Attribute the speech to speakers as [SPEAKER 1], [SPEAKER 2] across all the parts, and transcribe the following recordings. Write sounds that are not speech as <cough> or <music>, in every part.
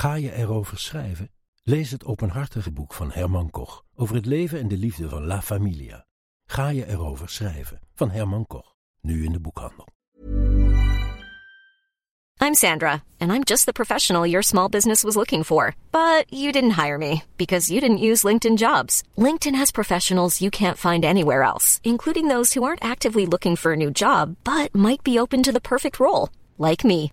[SPEAKER 1] Ga je erover schrijven? Lees het openhartige boek van Herman Koch over het leven en de liefde van La Familia. Ga je erover schrijven van Herman Koch, nu in de boekhandel.
[SPEAKER 2] I'm Sandra, and I'm just the professional your small business was looking for. But you didn't hire me because you didn't use LinkedIn jobs. LinkedIn has professionals you can't find anywhere else, including those who aren't actively looking for a new job but might be open to the perfect role, like me.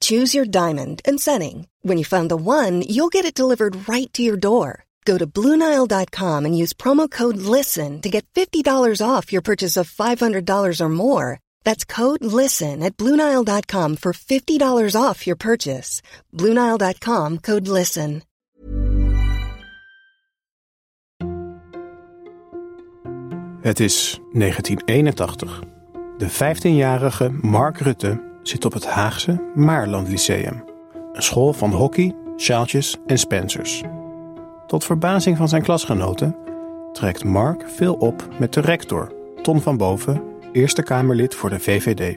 [SPEAKER 3] Choose your diamond and setting. When you find the one, you'll get it delivered right to your door. Go to Bluenile.com and use promo code LISTEN to get $50 off your purchase of $500 or more. That's code LISTEN at Bluenile.com for $50 off your purchase. Bluenile.com code LISTEN.
[SPEAKER 4] Het is 1981. De 15-jarige Mark Rutte zit op het Haagse Maarland Lyceum. Een school van hockey, sjaaltjes en spencers. Tot verbazing van zijn klasgenoten trekt Mark veel op met de rector, Ton van Boven, Eerste Kamerlid voor de VVD.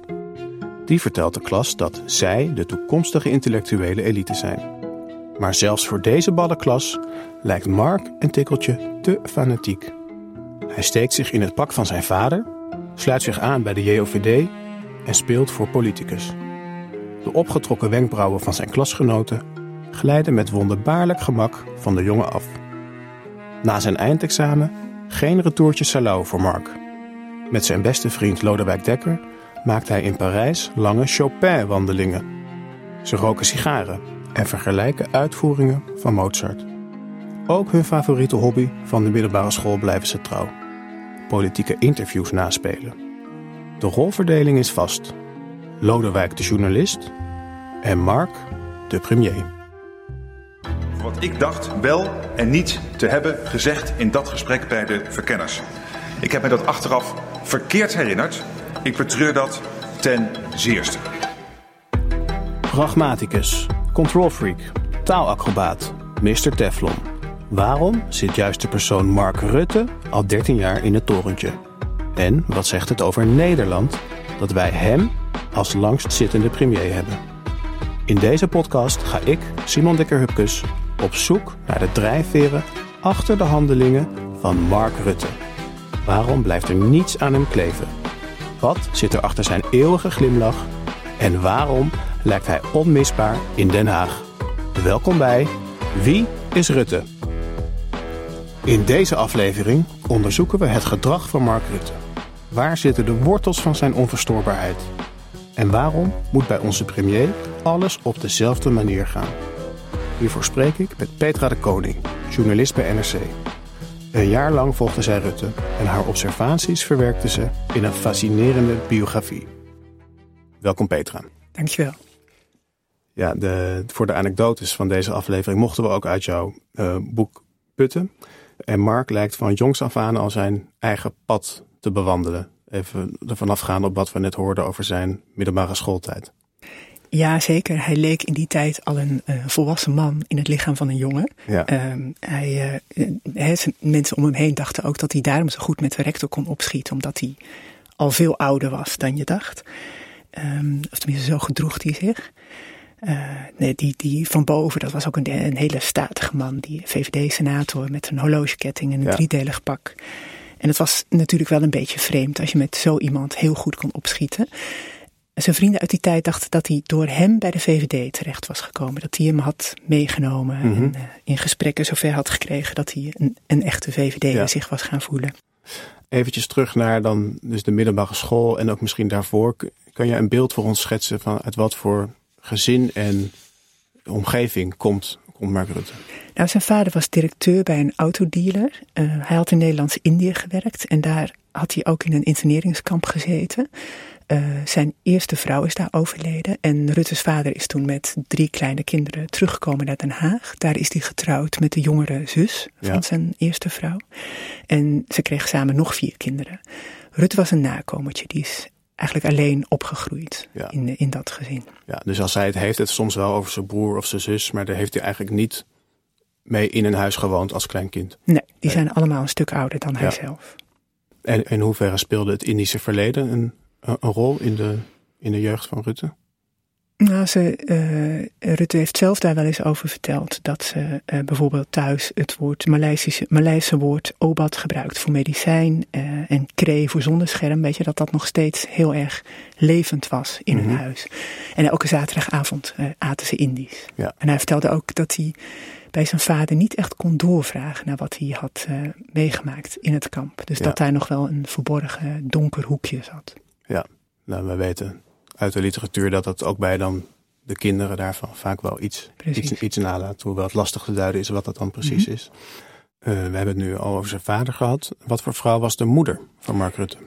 [SPEAKER 4] Die vertelt de klas dat zij de toekomstige intellectuele elite zijn. Maar zelfs voor deze ballenklas lijkt Mark een tikkeltje te fanatiek. Hij steekt zich in het pak van zijn vader, sluit zich aan bij de JOVD en speelt voor politicus. De opgetrokken wenkbrauwen van zijn klasgenoten glijden met wonderbaarlijk gemak van de jongen af. Na zijn eindexamen geen retourtje salau voor Mark. Met zijn beste vriend Lodewijk Dekker maakt hij in Parijs lange Chopin-wandelingen. Ze roken sigaren en vergelijken uitvoeringen van Mozart. Ook hun favoriete hobby van de middelbare school blijven ze trouw. Politieke interviews naspelen. De rolverdeling is vast. Lodewijk de journalist en Mark de premier.
[SPEAKER 5] Wat ik dacht wel en niet te hebben gezegd in dat gesprek bij de verkenners. Ik heb me dat achteraf verkeerd herinnerd. Ik betreur dat ten zeerste.
[SPEAKER 4] Pragmaticus, control freak, taalacrobaat, Mr. Teflon. Waarom zit juist de persoon Mark Rutte al 13 jaar in het torentje? En wat zegt het over Nederland dat wij hem als langstzittende premier hebben? In deze podcast ga ik, Simon Dekker-Hupkes, op zoek naar de drijfveren achter de handelingen van Mark Rutte. Waarom blijft er niets aan hem kleven? Wat zit er achter zijn eeuwige glimlach? En waarom lijkt hij onmisbaar in Den Haag? Welkom bij Wie is Rutte? In deze aflevering onderzoeken we het gedrag van Mark Rutte. Waar zitten de wortels van zijn onverstoorbaarheid? En waarom moet bij onze premier alles op dezelfde manier gaan? Hiervoor spreek ik met Petra de Koning, journalist bij NRC. Een jaar lang volgde zij Rutte en haar observaties verwerkte ze in een fascinerende biografie. Welkom Petra.
[SPEAKER 6] Dankjewel.
[SPEAKER 4] Ja, de, voor de anekdotes van deze aflevering mochten we ook uit jouw uh, boek putten. En Mark lijkt van jongs af aan al zijn eigen pad te bewandelen. Even ervan afgaan op wat we net hoorden over zijn middelbare schooltijd.
[SPEAKER 6] Ja, zeker. Hij leek in die tijd al een uh, volwassen man in het lichaam van een jongen.
[SPEAKER 4] Ja.
[SPEAKER 6] Uh, hij, uh, mensen om hem heen dachten ook dat hij daarom zo goed met de rector kon opschieten, omdat hij al veel ouder was dan je dacht. Um, of tenminste, zo gedroeg hij zich. Uh, nee, die, die van boven, dat was ook een, een hele statige man. Die VVD-senator met een horlogeketting en een ja. driedelig pak. En het was natuurlijk wel een beetje vreemd als je met zo iemand heel goed kon opschieten. Zijn vrienden uit die tijd dachten dat hij door hem bij de VVD terecht was gekomen. Dat hij hem had meegenomen mm -hmm. en uh, in gesprekken zover had gekregen dat hij een, een echte VVD ja. zich was gaan voelen.
[SPEAKER 4] Eventjes terug naar dan dus de middelbare school en ook misschien daarvoor. Kan je een beeld voor ons schetsen van uit wat voor gezin en omgeving komt, Mark Rutte?
[SPEAKER 6] Nou, zijn vader was directeur bij een autodealer. Uh, hij had in Nederlands-Indië gewerkt en daar had hij ook in een interneringskamp gezeten. uh, zijn eerste vrouw is daar overleden. En Rutte's vader is toen met drie kleine kinderen teruggekomen naar Den Haag. Daar is hij getrouwd met de jongere zus van ja. zijn eerste vrouw. En ze kregen samen nog vier kinderen. Rutte was een nakomertje. Die is eigenlijk alleen opgegroeid ja. in, in dat gezin.
[SPEAKER 4] Ja, dus als hij het heeft, het soms wel over zijn broer of zijn zus, maar daar heeft hij eigenlijk niet mee in een huis gewoond als klein kind.
[SPEAKER 6] Nee, die zijn allemaal een stuk ouder dan hij zelf.
[SPEAKER 4] En in hoeverre speelde het Indische verleden een, een rol in de, in de jeugd van Rutte?
[SPEAKER 6] Nou, ze, uh, Rutte heeft zelf daar wel eens over verteld dat ze uh, bijvoorbeeld thuis het woord Maleisische, Maleise woord obat gebruikt voor medicijn uh, en kree voor zonnescherm. Weet je, dat dat nog steeds heel erg levend was in mm -hmm. hun huis. En elke zaterdagavond aten ze Indisch.
[SPEAKER 4] Ja.
[SPEAKER 6] En hij vertelde ook dat hij bij zijn vader niet echt kon doorvragen naar wat hij had meegemaakt in het kamp. Dus
[SPEAKER 4] Ja.
[SPEAKER 6] dat daar nog wel een verborgen donker hoekje zat.
[SPEAKER 4] Ja, nou, we weten uit de literatuur dat dat ook bij dan de kinderen daarvan vaak wel iets,
[SPEAKER 6] Precies.
[SPEAKER 4] iets, iets nalaat. Hoewel het lastig te duiden is wat dat dan precies
[SPEAKER 6] Mhm.
[SPEAKER 4] is. Eh, we hebben het nu al over zijn vader gehad. Wat voor vrouw was de moeder van Mark Rutte?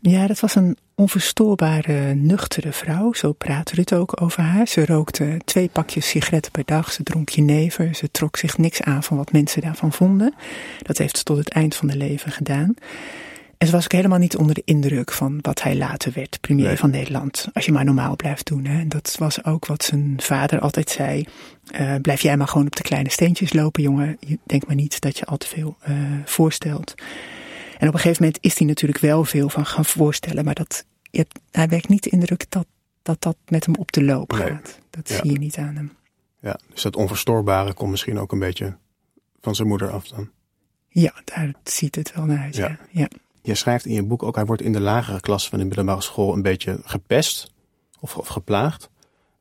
[SPEAKER 6] Ja, dat was een onverstoorbare, nuchtere vrouw. Zo praat Rutte ook over haar. Ze rookte twee pakjes sigaretten per dag. Ze dronk jenever. Ze trok zich niks aan van wat mensen daarvan vonden. Dat heeft ze tot het eind van haar leven gedaan. En ze was ook helemaal niet onder de indruk van wat hij later werd, premier
[SPEAKER 4] Nee.
[SPEAKER 6] van Nederland. Als je maar normaal blijft doen. Hè. En dat was ook wat zijn vader altijd zei. Eh, blijf jij maar gewoon op de kleine steentjes lopen, jongen. Je denkt maar niet dat je al te veel eh, voorstelt. En op een gegeven moment is hij natuurlijk wel veel van gaan voorstellen. Maar dat, je hij wekt niet de indruk dat, dat dat met hem op de loop
[SPEAKER 4] Nee.
[SPEAKER 6] gaat. Dat
[SPEAKER 4] Ja.
[SPEAKER 6] zie je niet aan hem.
[SPEAKER 4] Ja, dus dat onverstoorbare komt misschien ook een beetje van zijn moeder af dan.
[SPEAKER 6] Ja, daar ziet het wel naar uit.
[SPEAKER 4] Ja.
[SPEAKER 6] Ja. Ja.
[SPEAKER 4] Je schrijft in je boek ook, hij wordt in de lagere klasse van de middelbare school een beetje gepest of, of geplaagd.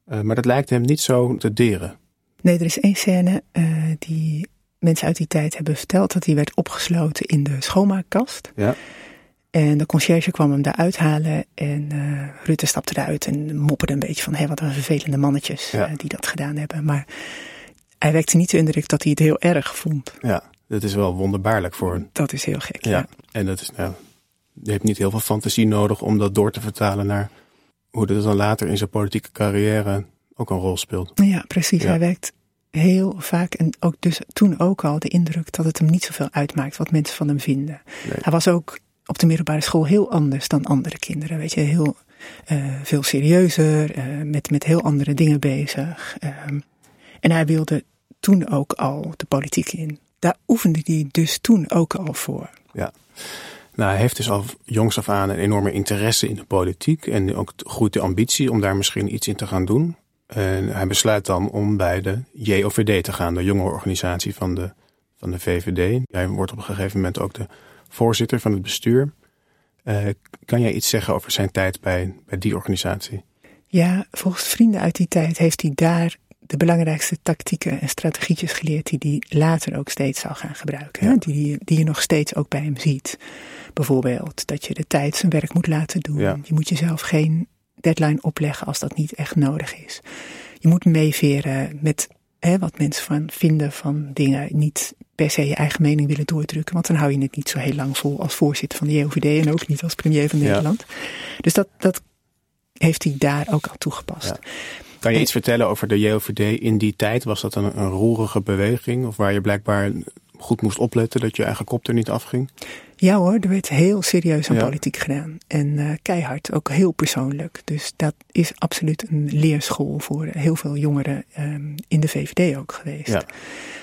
[SPEAKER 4] Eh, maar dat lijkt hem niet zo te deren.
[SPEAKER 6] Nee, er is één scène eh, die mensen uit die tijd hebben verteld. Dat hij werd opgesloten in de schoonmaakkast.
[SPEAKER 4] Ja,
[SPEAKER 6] En de conciërge kwam hem daar uithalen. En eh, Rutte stapte eruit en mopperde een beetje van... hé, wat een vervelende mannetjes
[SPEAKER 4] Ja.
[SPEAKER 6] die dat gedaan hebben. Maar hij wekte niet de indruk dat hij het heel erg vond.
[SPEAKER 4] ja, dat is wel wonderbaarlijk voor een.
[SPEAKER 6] Dat is heel gek,
[SPEAKER 4] Ja,
[SPEAKER 6] ja.
[SPEAKER 4] en dat is, nou, je hebt niet heel veel fantasie nodig om dat door te vertalen naar hoe dat dan later in zijn politieke carrière ook een rol speelt.
[SPEAKER 6] Ja, precies.
[SPEAKER 4] Ja.
[SPEAKER 6] Hij wekt heel vaak en ook dus toen ook al de indruk dat het hem niet zoveel uitmaakt wat mensen van hem vinden.
[SPEAKER 4] Nee.
[SPEAKER 6] Hij was ook op de middelbare school heel anders dan andere kinderen. Weet je, heel eh, veel serieuzer, eh, met, met heel andere dingen bezig. Ehm, en hij wilde toen ook al de politiek in. Daar oefende hij dus toen ook al voor.
[SPEAKER 4] Ja. Nou, hij heeft dus al jongs af aan een enorme interesse in de politiek. En ook groeit de ambitie om daar misschien iets in te gaan doen. En hij besluit dan om bij de JOVD te gaan, de jongerenorganisatie van de, van de VVD. Hij wordt op een gegeven moment ook de voorzitter van het bestuur. Eh, kan jij iets zeggen over zijn tijd bij, bij die organisatie?
[SPEAKER 6] Ja, volgens vrienden uit die tijd heeft hij daar de belangrijkste tactieken en strategietjes geleerd die hij later ook steeds zal gaan gebruiken.
[SPEAKER 4] Ja.
[SPEAKER 6] Die, die je nog steeds ook bij hem ziet. Bijvoorbeeld dat je de tijd zijn werk moet laten doen.
[SPEAKER 4] Ja.
[SPEAKER 6] Je moet jezelf geen deadline opleggen als dat niet echt nodig is. Je moet meeveren met hè, wat mensen van vinden van dingen. Niet per se je eigen mening willen doordrukken, want dan hou je het niet zo heel lang vol als voorzitter van de JOVD en ook niet als premier van
[SPEAKER 4] Ja.
[SPEAKER 6] Nederland. Dus dat, dat heeft hij daar ook al toegepast.
[SPEAKER 4] Ja. Kan je iets vertellen over de JOVD in die tijd? Was dat een, een roerige beweging? Of waar je blijkbaar goed moest opletten dat je eigen kop er niet afging?
[SPEAKER 6] Ja hoor, er werd heel serieus aan
[SPEAKER 4] Ja.
[SPEAKER 6] politiek gedaan. En eh, keihard, ook heel persoonlijk. Dus dat is absoluut een leerschool voor heel veel jongeren ehm, in de VVD ook geweest.
[SPEAKER 4] Ja.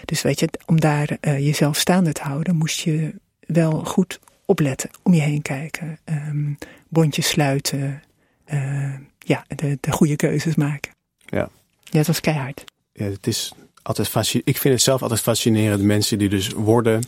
[SPEAKER 6] Dus weet je, om daar eh, jezelf staande te houden, moest je wel goed opletten, om je heen kijken. Ehm, bondjes sluiten, eh, ja, de, de goede keuzes maken.
[SPEAKER 4] Ja.
[SPEAKER 6] Ja, het was keihard.
[SPEAKER 4] Ja, het is altijd fasci- ik vind het zelf altijd fascinerend. Mensen die dus worden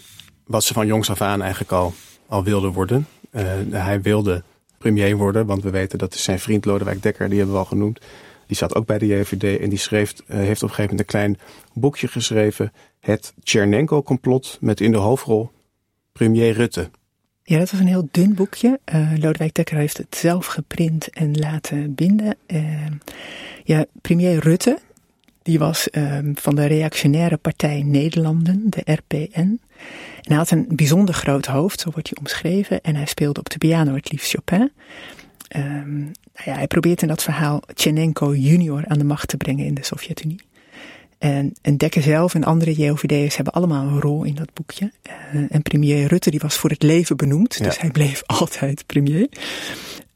[SPEAKER 4] wat ze van jongs af aan eigenlijk al, al wilden worden. Eh, hij wilde premier worden, want we weten dat is zijn vriend Lodewijk Dekker, die hebben we al genoemd. Die zat ook bij de JVD en die schreef, eh, heeft op een gegeven moment een klein boekje geschreven. Het Tchernenko-complot met in de hoofdrol premier Rutte.
[SPEAKER 6] Ja, dat was een heel dun boekje. Eh, Lodewijk Dekker heeft het zelf geprint en laten binden. Eh, ja, premier Rutte, die was eh, van de reactionaire partij Nederlanden, de RPN. En hij had een bijzonder groot hoofd, zo wordt hij omschreven. En hij speelde op de piano het liefst Chopin. ehm, nou ja, hij probeert in dat verhaal Tchernenko junior aan de macht te brengen in de Sovjet-Unie. En, en Dekker zelf en andere JOVD'ers hebben allemaal een rol in dat boekje. Uh, en premier Rutte die was voor het leven benoemd, dus hij bleef <laughs> altijd premier.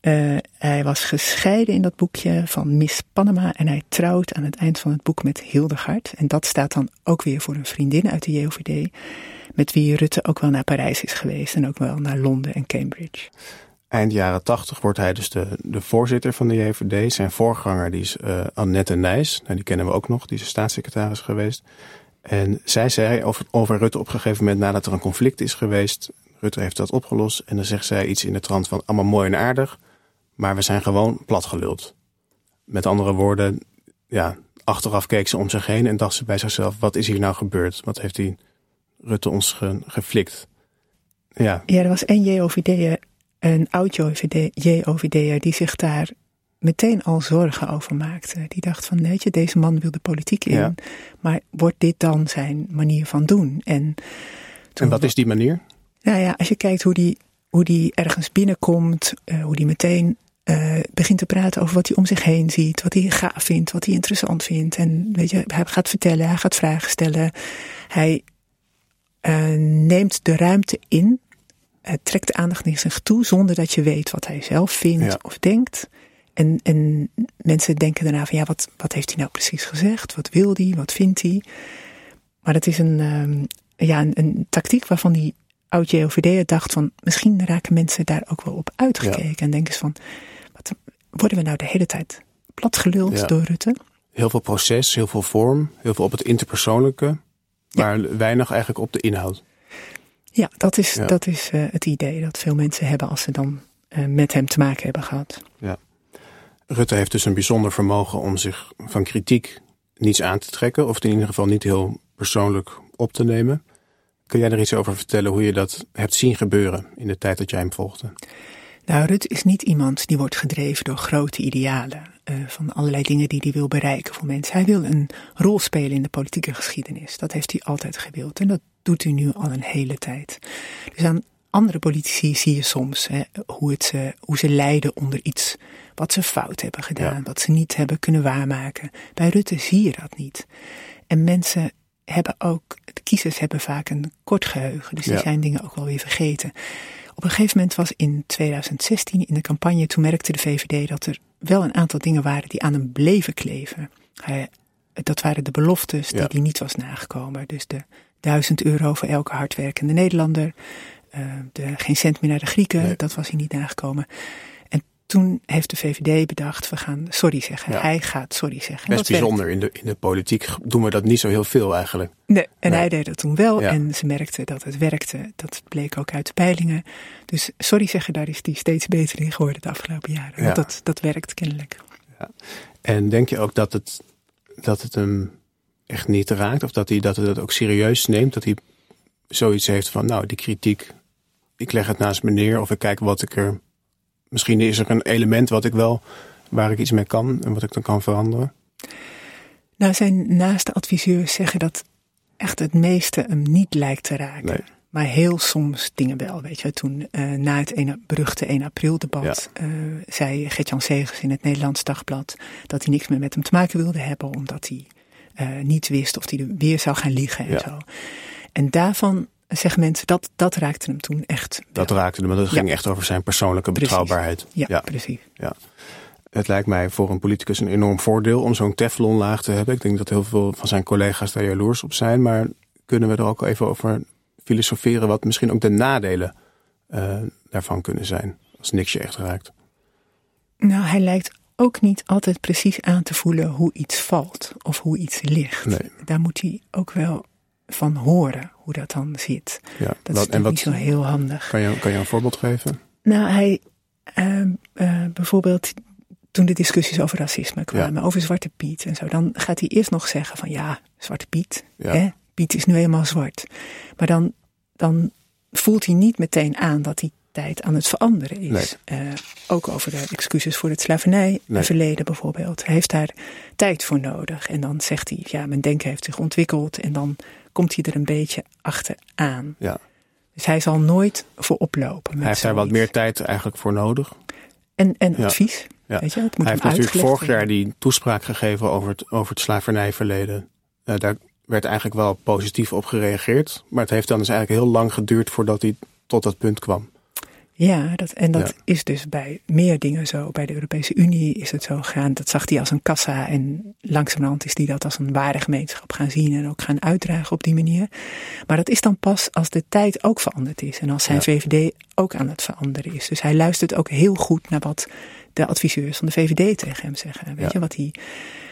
[SPEAKER 6] Uh, hij was gescheiden in dat boekje van Miss Panama en hij trouwt aan het eind van het boek met Hildegard. En dat staat dan ook weer voor een vriendin uit de JOVD, met wie Rutte ook wel naar Parijs is geweest en ook wel naar Londen en Cambridge.
[SPEAKER 4] Eind jaren tachtig wordt hij dus de, de voorzitter van de JVD. Zijn voorganger die is uh, Annette Nijs. Nou, die kennen we ook nog. Die is staatssecretaris geweest. En zij zei over, over Rutte op een gegeven moment nadat er een conflict is geweest. Rutte heeft dat opgelost. En dan zegt zij iets in de trant van allemaal mooi en aardig. Maar we zijn gewoon platgeluld. Met andere woorden, ja, achteraf keek ze om zich heen en dacht ze bij zichzelf: wat is hier nou gebeurd? Wat heeft die Rutte ons ge, geflikt? Ja.
[SPEAKER 6] ja, er was één JOVD een oud JOVD'er die zich daar meteen al zorgen over maakte. Die dacht van, weet je, deze man wil de politiek in, maar wordt dit dan zijn manier van doen? En,
[SPEAKER 4] en wat is die manier?
[SPEAKER 6] Nou ja, als je kijkt hoe die, hoe die ergens binnenkomt, uh, hoe die meteen uh, begint te praten over wat hij om zich heen ziet, wat hij gaaf vindt, wat hij interessant vindt. En weet je, hij gaat vertellen, hij gaat vragen stellen. Hij uh, neemt de ruimte in het trekt de aandacht naar zich toe zonder dat je weet wat hij zelf vindt of denkt. En, en mensen denken daarna van ja, wat, wat heeft hij nou precies gezegd? Wat wil hij? Wat vindt hij? Maar het is een, um, ja, een, een, tactiek waarvan die oud JOVD dacht van misschien raken mensen daar ook wel op uitgekeken. En denken ze van, wat, worden we nou de hele tijd platgeluld ja. door Rutte?
[SPEAKER 4] Heel veel proces, heel veel vorm, heel veel op het interpersoonlijke, maar weinig eigenlijk op de inhoud.
[SPEAKER 6] Ja, dat is, dat is uh, het idee dat veel mensen hebben als ze dan uh, met hem te maken hebben gehad.
[SPEAKER 4] Ja. Rutte heeft dus een bijzonder vermogen om zich van kritiek niets aan te trekken, of in ieder geval niet heel persoonlijk op te nemen. Kun jij er iets over vertellen hoe je dat hebt zien gebeuren in de tijd dat jij hem volgde?
[SPEAKER 6] Nou, Rutte is niet iemand die wordt gedreven door grote idealen. Uh, van allerlei dingen die hij wil bereiken voor mensen. Hij wil een rol spelen in de politieke geschiedenis. Dat heeft hij altijd gewild. En dat doet hij nu al een hele tijd. Dus aan andere politici zie je soms hè, hoe, het, uh, hoe ze lijden onder iets wat ze fout hebben gedaan, ja. wat ze niet hebben kunnen waarmaken. Bij Rutte zie je dat niet. En mensen hebben ook, de kiezers hebben vaak een kort geheugen, dus die ja. zijn dingen ook wel weer vergeten. Op een gegeven moment was in 2016 in de campagne, toen merkte de VVD dat er wel een aantal dingen waren die aan hem bleven kleven. Hij, dat waren de beloftes die ja. niet was nagekomen. Dus de 1000 euro voor elke hardwerkende Nederlander. Uh, de, geen cent meer naar de Grieken, nee. dat was hij niet nagekomen. En toen heeft de VVD bedacht, we gaan sorry zeggen. Ja. Hij gaat sorry zeggen.
[SPEAKER 4] Best bijzonder, in de, in de politiek doen we dat niet zo heel veel eigenlijk.
[SPEAKER 6] Nee, en nee. hij deed dat toen wel ja. en ze merkten dat het werkte. Dat bleek ook uit de peilingen. Dus sorry zeggen, daar is hij steeds beter in geworden de afgelopen jaren. Want dat, dat werkt kennelijk.
[SPEAKER 4] En denk je ook dat het, dat het hem echt niet raakt? Of dat hij dat, het ook serieus neemt? Dat hij zoiets heeft van, nou, die kritiek, ik leg het naast me neer of ik kijk wat ik er. Misschien is er een element wat ik wel, waar ik iets mee kan en wat ik dan kan veranderen.
[SPEAKER 6] Nou, zijn naaste adviseurs zeggen dat echt het meeste hem niet lijkt te raken. Nee. Maar heel soms dingen wel, weet je. Toen uh, na het ene, beruchte 1 april debat ja. uh, zei Gertjan Segers in het Nederlands Dagblad dat hij niks meer met hem te maken wilde hebben, omdat hij uh, niet wist of hij er weer zou gaan liggen en ja. zo. En daarvan zeggen mensen, dat, dat raakte hem toen echt.
[SPEAKER 4] Dat wel. raakte hem, maar dat ging echt over zijn persoonlijke
[SPEAKER 6] precies.
[SPEAKER 4] betrouwbaarheid.
[SPEAKER 6] Ja, ja, precies.
[SPEAKER 4] Ja. Het lijkt mij voor een politicus een enorm voordeel om zo'n teflonlaag te hebben. Ik denk dat heel veel van zijn collega's daar jaloers op zijn. Maar kunnen we er ook even over filosoferen wat misschien ook de nadelen uh, daarvan kunnen zijn? Als niks je echt raakt.
[SPEAKER 6] Nou, hij lijkt ook niet altijd precies aan te voelen hoe iets valt of hoe iets ligt.
[SPEAKER 4] Nee.
[SPEAKER 6] Daar moet hij ook wel van horen hoe dat dan zit.
[SPEAKER 4] Ja,
[SPEAKER 6] dat wat, is en wat, niet zo heel handig.
[SPEAKER 4] Kan je, kan je een voorbeeld geven?
[SPEAKER 6] Nou, hij uh, uh, bijvoorbeeld toen de discussies over racisme kwamen, ja. over Zwarte Piet en zo, dan gaat hij eerst nog zeggen van ja, Zwarte Piet, ja. hè, Piet is nu eenmaal zwart. Maar dan, dan voelt hij niet meteen aan dat hij tijd aan het veranderen is.
[SPEAKER 4] Nee.
[SPEAKER 6] Uh, ook over de excuses voor het slavernijverleden nee. bijvoorbeeld. Hij heeft daar tijd voor nodig. En dan zegt hij, ja, mijn denken heeft zich ontwikkeld. En dan komt hij er een beetje achteraan.
[SPEAKER 4] Ja.
[SPEAKER 6] Dus hij zal nooit voor oplopen.
[SPEAKER 4] Hij heeft daar wat meer tijd eigenlijk voor nodig.
[SPEAKER 6] En, en
[SPEAKER 4] Ja.
[SPEAKER 6] advies.
[SPEAKER 4] Ja.
[SPEAKER 6] Weet je, het moet
[SPEAKER 4] Hij heeft natuurlijk vorig jaar die toespraak gegeven over het, over het slavernijverleden. Eh, daar werd eigenlijk wel positief op gereageerd. Maar het heeft dan dus eigenlijk heel lang geduurd voordat hij tot dat punt kwam.
[SPEAKER 6] Ja, dat, en dat
[SPEAKER 4] Ja.
[SPEAKER 6] is dus bij meer dingen zo. Bij de Europese Unie is het zo gegaan. Dat zag hij als een kassa. En langzamerhand is hij dat als een ware gemeenschap gaan zien. En ook gaan uitdragen op die manier. Maar dat is dan pas als de tijd ook veranderd is. En als zijn
[SPEAKER 4] Ja.
[SPEAKER 6] VVD ook aan het veranderen is. Dus hij luistert ook heel goed naar wat de adviseurs van de VVD tegen hem zeggen. Weet
[SPEAKER 4] Ja.
[SPEAKER 6] je, wat hij,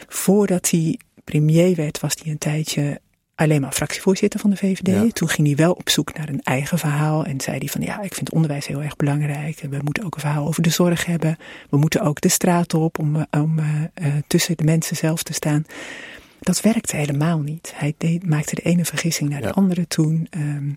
[SPEAKER 6] voordat hij premier werd, was hij een tijdje alleen maar fractievoorzitter van de VVD.
[SPEAKER 4] Ja.
[SPEAKER 6] Toen ging hij wel op zoek naar een eigen verhaal. En zei hij van ja, ik vind onderwijs heel erg belangrijk. En we moeten ook een verhaal over de zorg hebben. We moeten ook de straat op om, eh, om eh, eh, tussen de mensen zelf te staan. Dat werkte helemaal niet. Hij deed, maakte de ene vergissing naar
[SPEAKER 4] Ja.
[SPEAKER 6] de andere toen. Ehm,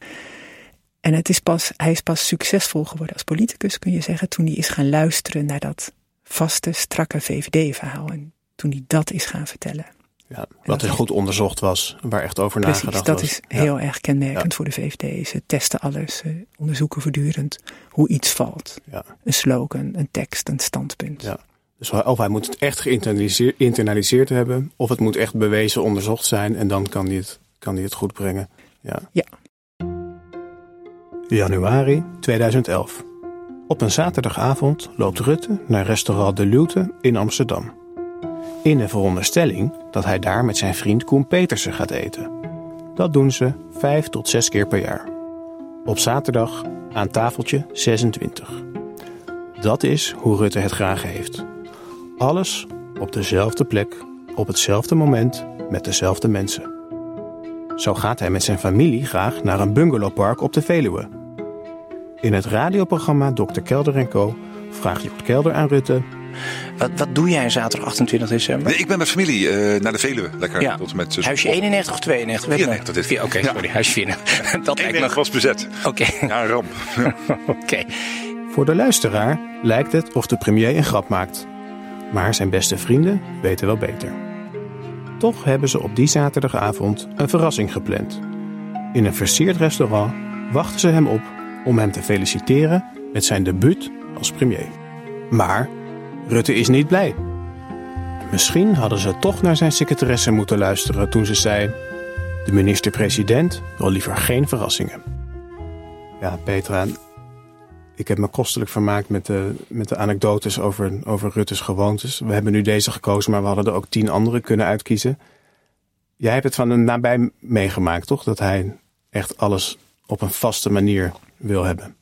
[SPEAKER 6] en het is pas, hij is pas succesvol geworden als politicus, kun je zeggen, toen hij is gaan luisteren naar dat vaste, strakke VVD-verhaal. En toen hij dat is gaan vertellen.
[SPEAKER 4] Ja, wat dus goed onderzocht was, waar echt over
[SPEAKER 6] Precies,
[SPEAKER 4] nagedacht
[SPEAKER 6] dat
[SPEAKER 4] was.
[SPEAKER 6] is
[SPEAKER 4] Ja.
[SPEAKER 6] heel erg kenmerkend
[SPEAKER 4] Ja.
[SPEAKER 6] voor de VVD. Ze testen alles, ze onderzoeken voortdurend hoe iets valt.
[SPEAKER 4] Ja.
[SPEAKER 6] Een slogan, een tekst, een standpunt.
[SPEAKER 4] Ja. Dus of hij moet het echt geïnternaliseerd hebben, of het moet echt bewezen onderzocht zijn en dan kan hij het, kan hij het goed brengen. Ja.
[SPEAKER 6] Ja.
[SPEAKER 4] Januari 2011. Op een zaterdagavond loopt Rutte naar restaurant De Lute in Amsterdam. In de veronderstelling dat hij daar met zijn vriend Koen Petersen gaat eten. Dat doen ze vijf tot zes keer per jaar. Op zaterdag aan tafeltje 26. Dat is hoe Rutte het graag heeft. Alles op dezelfde plek, op hetzelfde moment, met dezelfde mensen. Zo gaat hij met zijn familie graag naar een bungalowpark op de Veluwe. In het radioprogramma Dr. Kelder en Co. vraagt Jort Kelder aan Rutte...
[SPEAKER 7] Wat, wat doe jij zaterdag 28 december?
[SPEAKER 5] Nee, ik ben met familie eh, naar de Veluwe. Lekker
[SPEAKER 7] Ja.
[SPEAKER 5] tot met...
[SPEAKER 7] Huisje 91 of 92? Weet ik
[SPEAKER 5] 94 dit.
[SPEAKER 7] Oké, sorry, huisje 94. <laughs> <laughs> Dat lijkt me
[SPEAKER 5] 91
[SPEAKER 7] nog...
[SPEAKER 5] was bezet.
[SPEAKER 7] Oké, <laughs>
[SPEAKER 5] Ja, een ramp.
[SPEAKER 7] Oké.
[SPEAKER 4] Voor de luisteraar lijkt het of de premier een grap maakt. Maar zijn beste vrienden weten wel beter. Toch hebben ze op die zaterdagavond een verrassing gepland. In een versierd restaurant wachten ze hem op om hem te feliciteren met zijn debuut als premier. Maar Rutte is niet blij. Misschien hadden ze toch naar zijn secretaresse moeten luisteren toen ze zei: De minister-president wil liever geen verrassingen. Ja, Petra, ik heb me kostelijk vermaakt met de, met de anekdotes over, over Rutte's gewoontes. We hebben nu deze gekozen, maar we hadden er ook tien andere kunnen uitkiezen. Jij hebt het van een nabij meegemaakt, toch? Dat hij echt alles op een vaste manier wil hebben.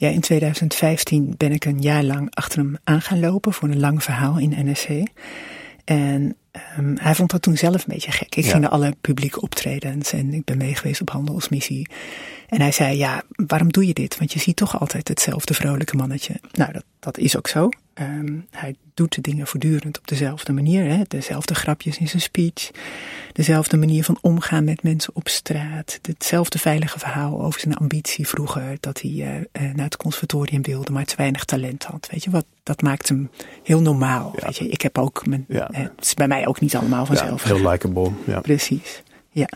[SPEAKER 6] Ja, in 2015 ben ik een jaar lang achter hem aan gaan lopen voor een lang verhaal in NSC. En ehm, hij vond dat toen zelf een beetje gek. Ik
[SPEAKER 4] Ja.
[SPEAKER 6] ging naar alle publieke optredens en ik ben meegeweest op handelsmissie. En hij zei, ja, waarom doe je dit? Want je ziet toch altijd hetzelfde vrolijke mannetje. Nou, dat, dat is ook zo. Ehm, hij doet de dingen voortdurend op dezelfde manier. Hè? Dezelfde grapjes in zijn speech. Dezelfde manier van omgaan met mensen op straat. Hetzelfde veilige verhaal over zijn ambitie vroeger. Dat hij eh, eh, naar het conservatorium wilde, maar te weinig talent had. Weet je, wat, dat maakt hem heel normaal.
[SPEAKER 4] Ja.
[SPEAKER 6] Weet je, ik heb ook mijn,
[SPEAKER 4] Ja.
[SPEAKER 6] eh, het is bij mij ook niet allemaal
[SPEAKER 4] Ja,
[SPEAKER 6] vanzelf.
[SPEAKER 4] heel likable. Ja.
[SPEAKER 6] Precies. Ja,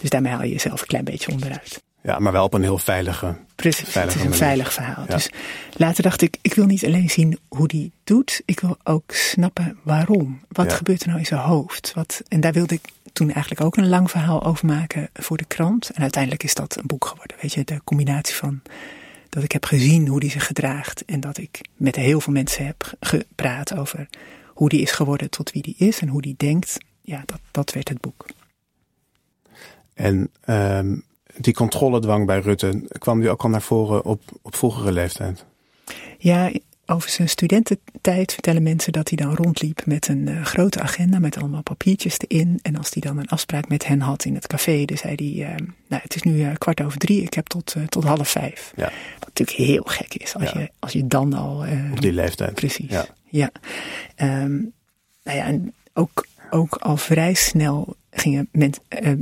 [SPEAKER 6] dus daarmee haal je jezelf een klein beetje onderuit.
[SPEAKER 4] ja, maar wel op een heel veilige.
[SPEAKER 6] Precies,
[SPEAKER 4] Veilige
[SPEAKER 6] het is een
[SPEAKER 4] manier.
[SPEAKER 6] veilig verhaal.
[SPEAKER 4] Ja.
[SPEAKER 6] Dus later dacht ik, ik wil niet alleen zien hoe die doet, ik wil ook snappen waarom. Wat
[SPEAKER 4] Ja.
[SPEAKER 6] gebeurt er nou in zijn hoofd? Wat, en daar wilde ik toen eigenlijk ook een lang verhaal over maken voor de krant. En uiteindelijk is dat een boek geworden. Weet je, de combinatie van dat ik heb gezien hoe die zich gedraagt en dat ik met heel veel mensen heb gepraat over hoe die is geworden tot wie die is en hoe die denkt. Ja, dat, dat werd het boek.
[SPEAKER 4] En ehm, die controledwang bij Rutte, kwam die ook al naar voren op, op vroegere leeftijd?
[SPEAKER 6] Ja, over zijn studententijd vertellen mensen dat hij dan rondliep met een eh, grote agenda met allemaal papiertjes erin. En als hij dan een afspraak met hen had in het café, dan zei hij, eh, nou het is nu eh, kwart over drie, ik heb tot, eh, tot half vijf.
[SPEAKER 4] Ja.
[SPEAKER 6] Wat natuurlijk heel gek is, als,
[SPEAKER 4] Ja.
[SPEAKER 6] je, als je dan al...
[SPEAKER 4] Op die leeftijd.
[SPEAKER 6] Precies,
[SPEAKER 4] Ja.
[SPEAKER 6] Ja. Ehm, nou ja, en ook, ook al vrij snel gingen men, eh,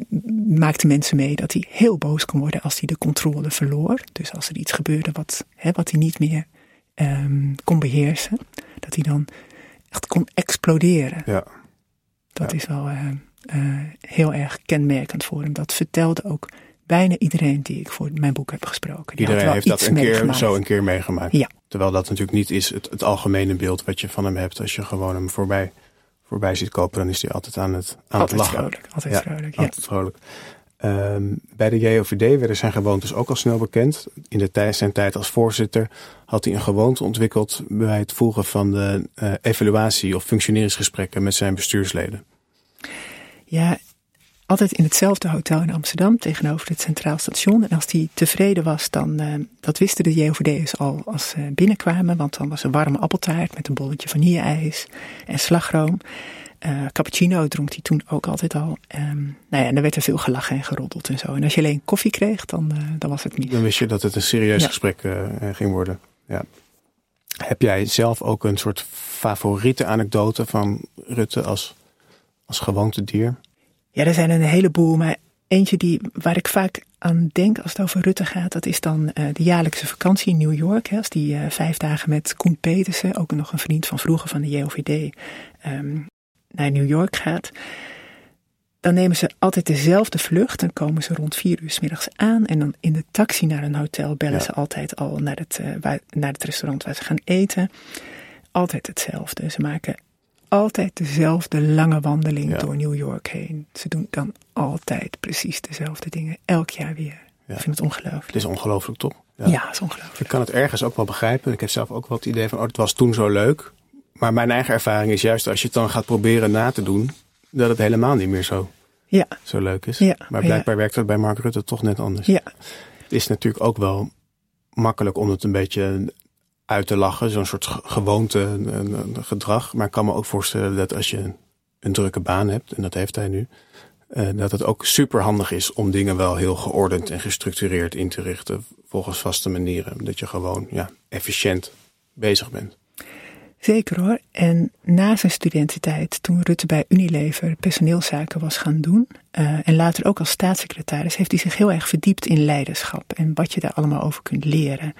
[SPEAKER 6] maakten mensen mee dat hij heel boos kon worden als hij de controle verloor. Dus als er iets gebeurde wat, hè, wat hij niet meer ehm, kon beheersen, dat hij dan echt kon exploderen.
[SPEAKER 4] Ja.
[SPEAKER 6] Dat
[SPEAKER 4] Ja.
[SPEAKER 6] is wel eh, eh, heel erg kenmerkend voor hem. Dat vertelde ook bijna iedereen die ik voor mijn boek heb gesproken. Die
[SPEAKER 4] Iedereen heeft dat een keer, zo een keer meegemaakt.
[SPEAKER 6] Ja,
[SPEAKER 4] Terwijl dat natuurlijk niet is het, het algemene beeld wat je van hem hebt. Als je gewoon hem voorbij, voorbij ziet kopen, dan is hij altijd aan het, aan
[SPEAKER 6] Altijd
[SPEAKER 4] het lachen.
[SPEAKER 6] vrolijk, altijd
[SPEAKER 4] Ja,
[SPEAKER 6] vrolijk, ja.
[SPEAKER 4] Altijd vrolijk. Ehm, bij de JOVD werden zijn gewoontes ook al snel bekend. In de tijd, zijn tijd als voorzitter had hij een gewoonte ontwikkeld bij het voeren van de eh, evaluatie of functioneringsgesprekken met zijn bestuursleden.
[SPEAKER 6] Ja, altijd in hetzelfde hotel in Amsterdam tegenover het Centraal Station. En als die tevreden was, dan, eh, dat wisten de JOVD'ers al als ze binnenkwamen. Want dan was er warme appeltaart met een bolletje vanille-ijs en slagroom. Eh, cappuccino dronk hij toen ook altijd al. Ehm, nou ja, en er werd er veel gelachen en geroddeld en zo. En als je alleen koffie kreeg, dan, eh, dan was het mis.
[SPEAKER 4] Dan wist je dat het een serieus
[SPEAKER 6] Ja.
[SPEAKER 4] gesprek ging worden. Ja. Heb jij zelf ook een soort favoriete anekdote van Rutte als, als gewoontedier?
[SPEAKER 6] Ja, er zijn een heleboel, maar eentje die, waar ik vaak aan denk als het over Rutte gaat, dat is dan eh, de jaarlijkse vakantie in New York. Hè, als die eh, vijf dagen met Koen Petersen, ook nog een vriend van vroeger van de JOVD, ehm, naar New York gaat. Dan nemen ze altijd dezelfde vlucht. Dan komen ze rond vier uur 's middags aan. En dan in de taxi naar een hotel bellen
[SPEAKER 4] Ja.
[SPEAKER 6] ze altijd al naar het, eh, waar- naar het restaurant waar ze gaan eten. Altijd hetzelfde. Ze maken altijd dezelfde lange wandeling
[SPEAKER 4] Ja.
[SPEAKER 6] door New York heen. Ze doen dan altijd precies dezelfde dingen. Elk jaar weer.
[SPEAKER 4] Ja.
[SPEAKER 6] Ik vind het ongelooflijk.
[SPEAKER 4] Het is ongelooflijk, toch?
[SPEAKER 6] Ja, dat is ongelooflijk.
[SPEAKER 4] Ik kan het ergens ook wel begrijpen. Ik heb zelf ook wel het idee van, oh, het was toen zo leuk. Maar mijn eigen ervaring is juist als je het dan gaat proberen na te doen, dat het helemaal niet meer zo,
[SPEAKER 6] Ja,
[SPEAKER 4] zo leuk is.
[SPEAKER 6] Ja,
[SPEAKER 4] maar blijkbaar werkt het bij Mark Rutte toch net anders.
[SPEAKER 6] ja,
[SPEAKER 4] Het is natuurlijk ook wel makkelijk om het een beetje uit te lachen. Zo'n soort ge- gewoonte een- een gedrag. Maar ik kan me ook voorstellen dat als je een drukke baan hebt, en dat heeft hij nu, eh, dat het ook super handig is om dingen wel heel geordend en gestructureerd in te richten. Volgens vaste manieren. Dat je gewoon ja, efficiënt bezig bent.
[SPEAKER 6] zeker hoor. En na zijn studententijd, toen Rutte bij Unilever personeelszaken was gaan doen, eh, en later ook als staatssecretaris, heeft hij zich heel erg verdiept in leiderschap en wat je daar allemaal over kunt leren.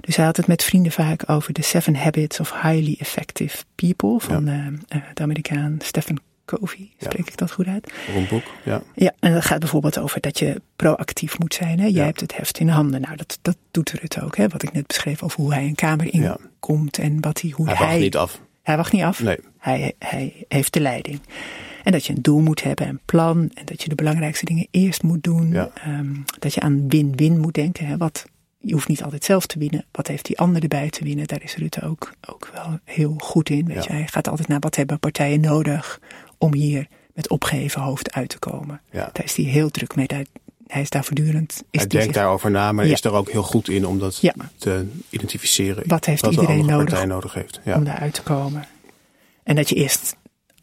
[SPEAKER 6] Dus hij had het met vrienden vaak over de Seven Habits of Highly Effective People van eh, eh, de Amerikaan Stephen Covey. Spreek ik dat goed uit?
[SPEAKER 4] Voor een boek. Ja.
[SPEAKER 6] Ja, en dat gaat bijvoorbeeld over dat je proactief moet zijn. Hè? Jij
[SPEAKER 4] Ja.
[SPEAKER 6] hebt het heft in handen. Nou, dat, dat doet Rutte ook. Hè? Wat ik net beschreef over hoe hij een kamer
[SPEAKER 4] Ja.
[SPEAKER 6] inkomt en wat hij, hoe
[SPEAKER 4] Hij
[SPEAKER 6] hij...
[SPEAKER 4] wacht niet af.
[SPEAKER 6] Hij wacht niet af.
[SPEAKER 4] Nee.
[SPEAKER 6] Hij, hij heeft de leiding. En dat je een doel moet hebben, een plan. En dat je de belangrijkste dingen eerst moet doen.
[SPEAKER 4] Ja.
[SPEAKER 6] Ehm, dat je aan win-win moet denken. Hè? Wat, je hoeft niet altijd zelf te winnen. Wat heeft die ander erbij te winnen? Daar is Rutte ook, ook wel heel goed in. Weet
[SPEAKER 4] Ja.
[SPEAKER 6] je? Hij gaat altijd naar wat hebben partijen nodig om hier met opgeheven hoofd uit te komen.
[SPEAKER 4] Ja.
[SPEAKER 6] Daar is hij heel druk mee. Daar, hij is daar voortdurend. Is
[SPEAKER 4] Hij
[SPEAKER 6] die
[SPEAKER 4] denkt
[SPEAKER 6] zich-
[SPEAKER 4] daarover na, maar
[SPEAKER 6] Ja.
[SPEAKER 4] is er ook heel goed in om dat te identificeren.
[SPEAKER 6] Wat heeft
[SPEAKER 4] de
[SPEAKER 6] iedereen nodig
[SPEAKER 4] partij nodig heeft.
[SPEAKER 6] Om daaruit te komen. En dat je eerst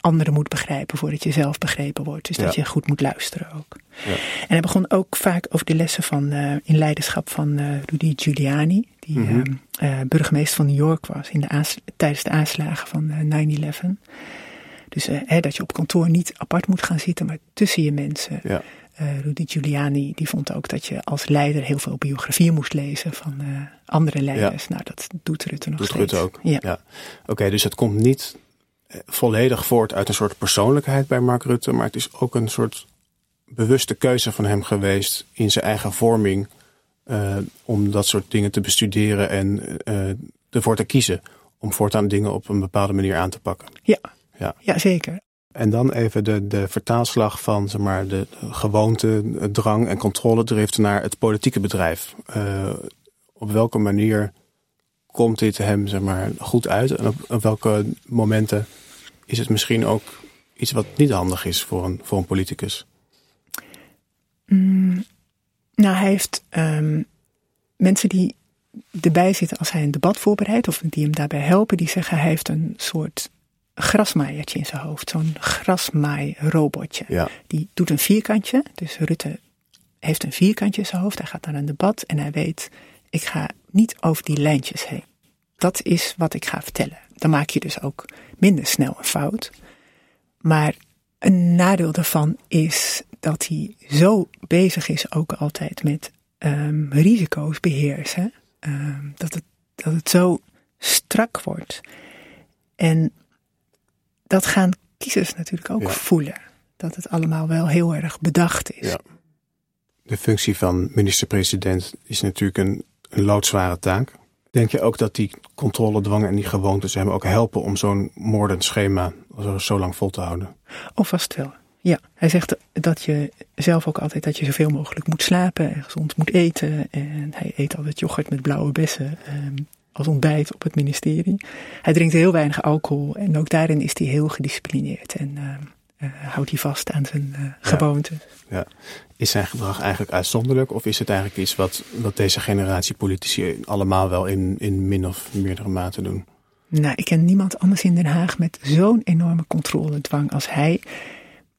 [SPEAKER 6] anderen moet begrijpen voordat je zelf begrepen wordt. Dus dat je goed moet luisteren ook.
[SPEAKER 4] Ja.
[SPEAKER 6] En hij begon ook vaak over de lessen van, eh, in leiderschap van eh, Rudy Giuliani, die
[SPEAKER 4] Mhm.
[SPEAKER 6] eh, burgemeester van New York was in de tijdens de aanslagen van eh, 9-11. Dus hè, dat je op kantoor niet apart moet gaan zitten, maar tussen je mensen.
[SPEAKER 4] Ja.
[SPEAKER 6] Rudy Giuliani die vond ook dat je als leider heel veel biografieën moest lezen van andere leiders. Nou, dat doet Rutte nog
[SPEAKER 4] Doet
[SPEAKER 6] steeds.
[SPEAKER 4] Rutte ook.
[SPEAKER 6] Ja.
[SPEAKER 4] Oké, dus het komt niet volledig voort uit een soort persoonlijkheid bij Mark Rutte, maar het is ook een soort bewuste keuze van hem geweest in zijn eigen vorming eh, om dat soort dingen te bestuderen en eh, ervoor te kiezen om voortaan dingen op een bepaalde manier aan te pakken.
[SPEAKER 6] Ja.
[SPEAKER 4] Ja.
[SPEAKER 6] ja, zeker.
[SPEAKER 4] En dan even de, de vertaalslag van zeg maar, de gewoonte, drang en controledrift naar het politieke bedrijf. Eh, op welke manier komt dit hem zeg maar, goed uit? En op, op welke momenten is het misschien ook iets wat niet handig is voor een, voor een politicus?
[SPEAKER 6] Mm, nou, hij heeft ehm, mensen die erbij zitten als hij een debat voorbereidt, of die hem daarbij helpen, die zeggen hij heeft een soort grasmaaiertje in zijn hoofd. Zo'n grasmaairobotje.
[SPEAKER 4] Ja,
[SPEAKER 6] Die doet een vierkantje. Dus Rutte heeft een vierkantje in zijn hoofd. Hij gaat naar een debat en hij weet, ik ga niet over die lijntjes heen. Dat is wat ik ga vertellen. Dan maak je dus ook minder snel een fout. Maar een nadeel daarvan is dat hij zo bezig is ook altijd met ehm, risico's beheersen. ehm, dat, het, dat het zo strak wordt. En dat gaan kiezers natuurlijk ook
[SPEAKER 4] Ja.
[SPEAKER 6] voelen. Dat het allemaal wel heel erg bedacht is.
[SPEAKER 4] Ja. de functie van minister-president is natuurlijk een, een loodzware taak. Denk je ook dat die controledwang en die gewoontes hem ook helpen om zo'n moordend schema zo, lang vol te houden?
[SPEAKER 6] Oh, vast wel. Ja, hij zegt dat je zelf ook altijd dat je zoveel mogelijk moet slapen en gezond moet eten. En hij eet altijd yoghurt met blauwe bessen ehm, als ontbijt op het ministerie. Hij drinkt heel weinig alcohol en ook daarin is hij heel gedisciplineerd en ehm, eh, houdt hij vast aan zijn uh, gewoontes.
[SPEAKER 4] Ja. Is zijn gedrag eigenlijk uitzonderlijk of is het eigenlijk iets wat, wat deze generatie politici allemaal wel in, in min of meerdere mate doen?
[SPEAKER 6] Nou, ik ken niemand anders in Den Haag met zo'n enorme controledwang als hij.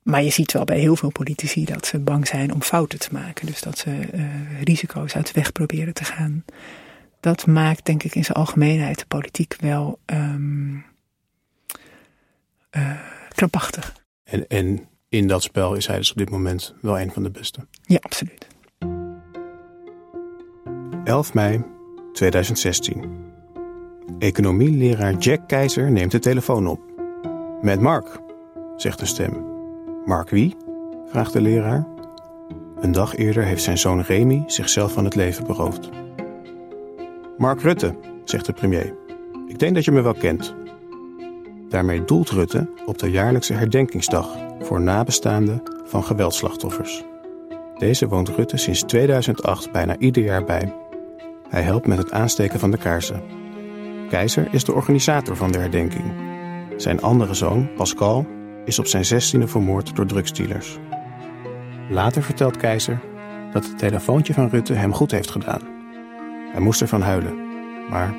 [SPEAKER 6] Maar je ziet wel bij heel veel politici dat ze bang zijn om fouten te maken. Dus dat ze uh, risico's uit de weg proberen te gaan. Dat maakt, denk ik, in zijn algemeenheid de politiek wel um, uh, krampachtig.
[SPEAKER 4] En, en in dat spel is hij dus op dit moment wel een van de beste.
[SPEAKER 6] Ja, absoluut.
[SPEAKER 4] 11 mei 2016. Economieleraar Jack Keizer neemt de telefoon op. Met Mark, zegt de stem. Mark wie? vraagt de leraar. Een dag eerder heeft zijn zoon Remy zichzelf van het leven beroofd. Mark Rutte, zegt de premier. Ik denk dat je me wel kent. Daarmee doelt Rutte op de jaarlijkse herdenkingsdag voor nabestaanden van geweldslachtoffers. Deze woont Rutte sinds 2008 bijna ieder jaar bij. Hij helpt met het aansteken van de kaarsen. Keizer is de organisator van de herdenking. Zijn andere zoon, Pascal, is op zijn zestiende vermoord door drugsdealers. Later vertelt Keizer dat het telefoontje van Rutte hem goed heeft gedaan. Hij moest ervan huilen, maar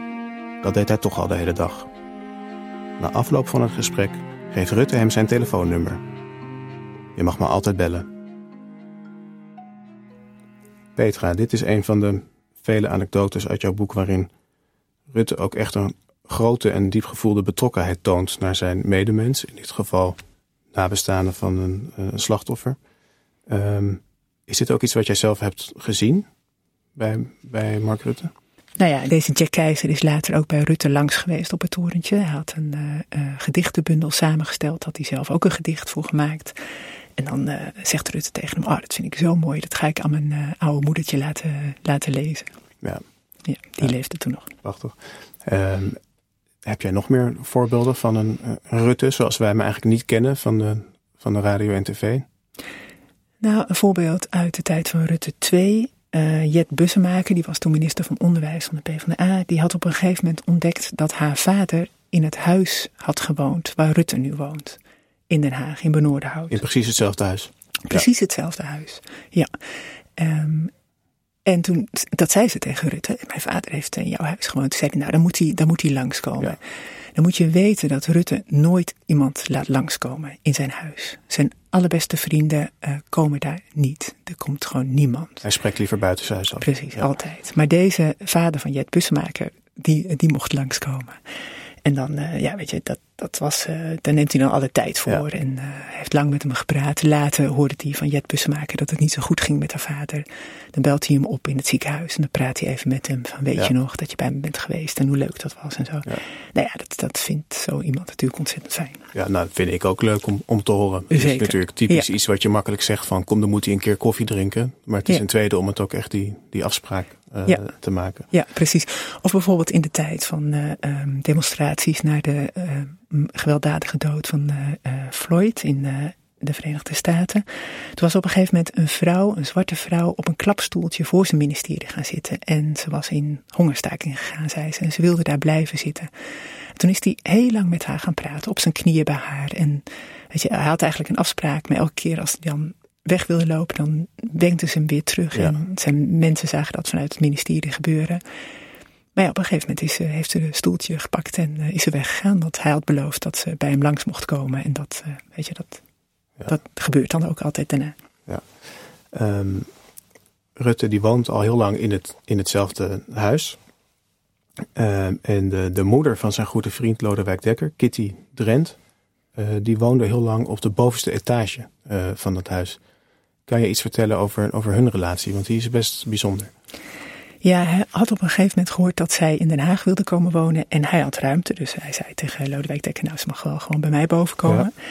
[SPEAKER 4] dat deed hij toch al de hele dag. Na afloop van het gesprek geeft Rutte hem zijn telefoonnummer. Je mag me altijd bellen. Petra, dit is een van de vele anekdotes uit jouw boek waarin Rutte ook echt een grote en diep gevoelde betrokkenheid toont naar zijn medemens. In dit geval nabestaanden van een, een slachtoffer. Um, is dit ook iets wat jij zelf hebt gezien bij, bij Mark Rutte?
[SPEAKER 6] Nou ja, deze Jack Keizer is later ook bij Rutte langs geweest op het torentje. Hij had een uh, uh, gedichtenbundel samengesteld, had hij zelf ook een gedicht voor gemaakt. En dan uh, zegt Rutte tegen hem, oh dat vind ik zo mooi, dat ga ik aan mijn oude moedertje laten, laten lezen.
[SPEAKER 4] Ja.
[SPEAKER 6] Ja, die ja. leefde toen nog.
[SPEAKER 4] Prachtig. Um, heb jij nog meer voorbeelden van een, een, Rutte zoals wij hem eigenlijk niet kennen van de, van de radio en tv?
[SPEAKER 6] Nou, een voorbeeld uit de tijd van Rutte 2. Uh, Jet Bussemaker, die was toen minister van Onderwijs van de PvdA, die had op een gegeven moment ontdekt dat haar vader in het huis had gewoond waar Rutte nu woont. In Den Haag, in Benoordenhout.
[SPEAKER 4] In precies hetzelfde huis.
[SPEAKER 6] Precies ja. hetzelfde huis, ja. Um, en toen, dat zei ze tegen Rutte. Mijn vader heeft in jouw huis gewoond. Toen zei ik, nou, dan moet hij, dan moet hij langskomen. Ja. Dan moet je weten dat Rutte nooit iemand laat langskomen in zijn huis. Zijn allerbeste vrienden uh, komen daar niet. Er komt gewoon niemand.
[SPEAKER 4] Hij spreekt liever buitenshuis af.
[SPEAKER 6] Precies, ja. altijd. Maar deze vader van Jet Bussemaker, die, die mocht langskomen. En dan, uh, ja, weet je, dat, dat was, uh, daar neemt hij dan alle tijd voor. Ja. En uh, heeft lang met hem gepraat. Later hoorde hij van Jet Bussemaker dat het niet zo goed ging met haar vader. Dan belt hij hem op in het ziekenhuis. En dan praat hij even met hem van, weet ja. je nog dat je bij me bent geweest en hoe leuk dat was en zo. Ja. Nou ja, dat, dat vindt zo iemand natuurlijk ontzettend fijn.
[SPEAKER 4] Ja, nou, dat vind ik ook leuk om, om te horen. Het is natuurlijk typisch iets wat je makkelijk zegt van, kom, dan moet hij een keer koffie drinken. Maar het is een tweede om het ook echt die, die afspraak uh, ja. te maken.
[SPEAKER 6] Ja, precies. Of bijvoorbeeld in de tijd van uh, um, demonstraties naar de uh, gewelddadige dood van Floyd in de Verenigde Staten. Toen was op een gegeven moment een vrouw, een zwarte vrouw, op een klapstoeltje voor zijn ministerie gaan zitten. En ze was in hongerstaking gegaan, zei ze. En ze wilde daar blijven zitten. En toen is hij heel lang met haar gaan praten, op zijn knieën bij haar. En weet je, hij had eigenlijk een afspraak, maar elke keer als hij dan weg wilde lopen, dan wenkte ze hem weer terug. Ja. En zijn mensen zagen dat vanuit het ministerie gebeuren. Maar ja, op een gegeven moment is, heeft ze de stoeltje gepakt en uh, is ze weggegaan. Want hij had beloofd dat ze bij hem langs mocht komen. En dat, uh, weet je, dat, ja. dat gebeurt dan ook altijd daarna.
[SPEAKER 4] Ja. Um, Rutte die woont al heel lang in, het, in hetzelfde huis. Um, en de, de moeder van zijn goede vriend Lodewijk Dekker, Kitty Drent, die woonde heel lang op de bovenste etage van dat huis. Kan je iets vertellen over, over hun relatie? Want die is best bijzonder.
[SPEAKER 6] Ja, hij had op een gegeven moment gehoord dat zij in Den Haag wilde komen wonen. En hij had ruimte. Dus hij zei tegen Lodewijk Dekker, nou, ze mag wel gewoon bij mij boven komen. Ja.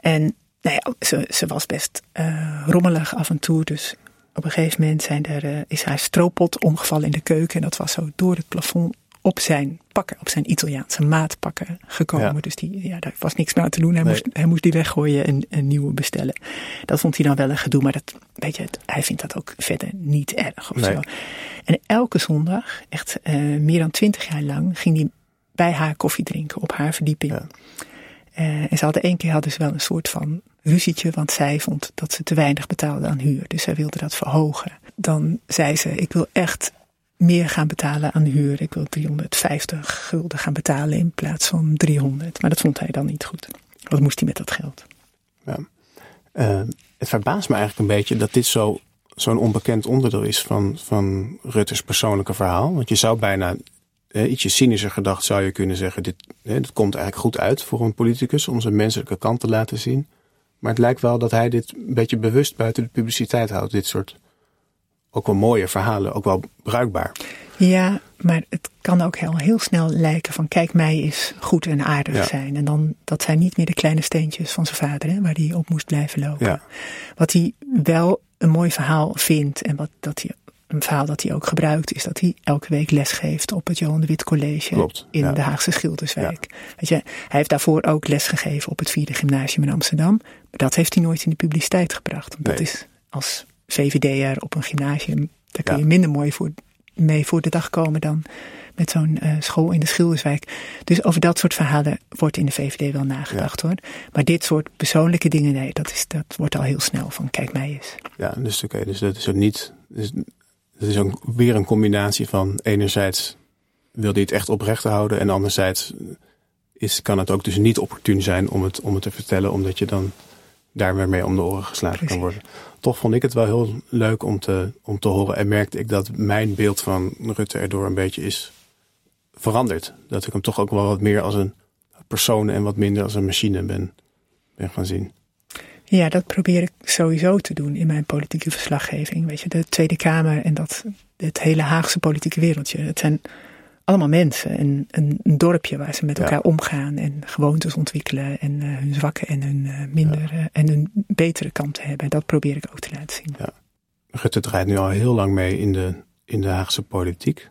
[SPEAKER 6] En nou ja, ze, ze was best uh, rommelig af en toe. Dus op een gegeven moment zijn er, uh, is haar stroopot omgevallen in de keuken. En dat was zo door het plafond op zijn pakken, op zijn Italiaanse maatpakken gekomen.
[SPEAKER 4] Ja.
[SPEAKER 6] Dus die, ja, daar was niks meer aan te doen. Hij,
[SPEAKER 4] Nee.
[SPEAKER 6] moest, hij moest die weggooien en een nieuwe bestellen. Dat vond hij dan wel een gedoe, maar dat, weet je, hij vindt dat ook verder niet erg of
[SPEAKER 4] Nee.
[SPEAKER 6] zo. En elke zondag, echt eh, meer dan twintig jaar lang, ging hij bij haar koffie drinken op haar verdieping.
[SPEAKER 4] Ja.
[SPEAKER 6] Eh, en ze hadden één keer hadden ze wel een soort van ruzietje, want zij vond dat ze te weinig betaalde aan huur. Dus zij wilde dat verhogen. Dan zei ze, ik wil echt meer gaan betalen aan huur. Ik wil 350 gulden gaan betalen in plaats van 300. Maar dat vond hij dan niet goed. Wat moest hij met dat geld?
[SPEAKER 4] Ja. Eh, het verbaast me eigenlijk een beetje dat dit zo, zo'n onbekend onderdeel is van, van Rutte's persoonlijke verhaal. Want je zou bijna, ietsje cynischer gedacht zou je kunnen zeggen, dit, dit komt eigenlijk goed uit voor een politicus om zijn menselijke kant te laten zien. Maar het lijkt wel dat hij dit een beetje bewust buiten de publiciteit houdt. Dit soort ook wel mooie verhalen, ook wel bruikbaar.
[SPEAKER 6] Ja, maar het kan ook heel, heel snel lijken van kijk mij is goed en aardig
[SPEAKER 4] Ja.
[SPEAKER 6] zijn. En dan, dat zijn niet meer de kleine steentjes van zijn vader hè, waar hij op moest blijven lopen.
[SPEAKER 4] Ja.
[SPEAKER 6] Wat hij wel een mooi verhaal vindt en wat, dat hij, een verhaal dat hij ook gebruikt is dat hij elke week les geeft op het Johan de Wit College
[SPEAKER 4] Klopt,
[SPEAKER 6] in
[SPEAKER 4] ja.
[SPEAKER 6] de Haagse Schilderswijk. Weet je, hij heeft daarvoor ook les gegeven op het vierde gymnasium in Amsterdam. Maar dat heeft hij nooit in de publiciteit gebracht. Want dat is als VVD'er op een gymnasium, daar kun
[SPEAKER 4] Ja.
[SPEAKER 6] je minder mooi voor, mee voor de dag komen dan met zo'n eh, school in de Schilderswijk. Dus over dat soort verhalen wordt in de VVD wel nagedacht hoor. Maar dit soort persoonlijke dingen, nee, dat, is, dat wordt al heel snel van kijk mij eens.
[SPEAKER 4] Ja, dus oké, dus dat is ook niet. Dus, het is ook weer een combinatie van enerzijds wil hij het echt oprecht houden en anderzijds is, kan het ook dus niet opportun zijn om het, om het te vertellen, omdat je dan daar weer mee om de oren geslagen kan worden. Toch vond ik het wel heel leuk om te, om te horen en merkte ik dat mijn beeld van Rutte erdoor een beetje is veranderd. Dat ik hem toch ook wel wat meer als een persoon en wat minder als een machine ben, ben gaan zien.
[SPEAKER 6] Ja, dat probeer ik sowieso te doen in mijn politieke verslaggeving. Weet je, de Tweede Kamer en dat, het hele Haagse politieke wereldje. Het zijn allemaal mensen. En een, een dorpje waar ze met
[SPEAKER 4] Ja.
[SPEAKER 6] elkaar omgaan en gewoontes ontwikkelen. En eh, hun zwakke en hun minder eh, en hun betere kanten hebben. Dat probeer ik ook te laten zien.
[SPEAKER 4] Rutte draait nu al heel lang mee in de, in de Haagse politiek.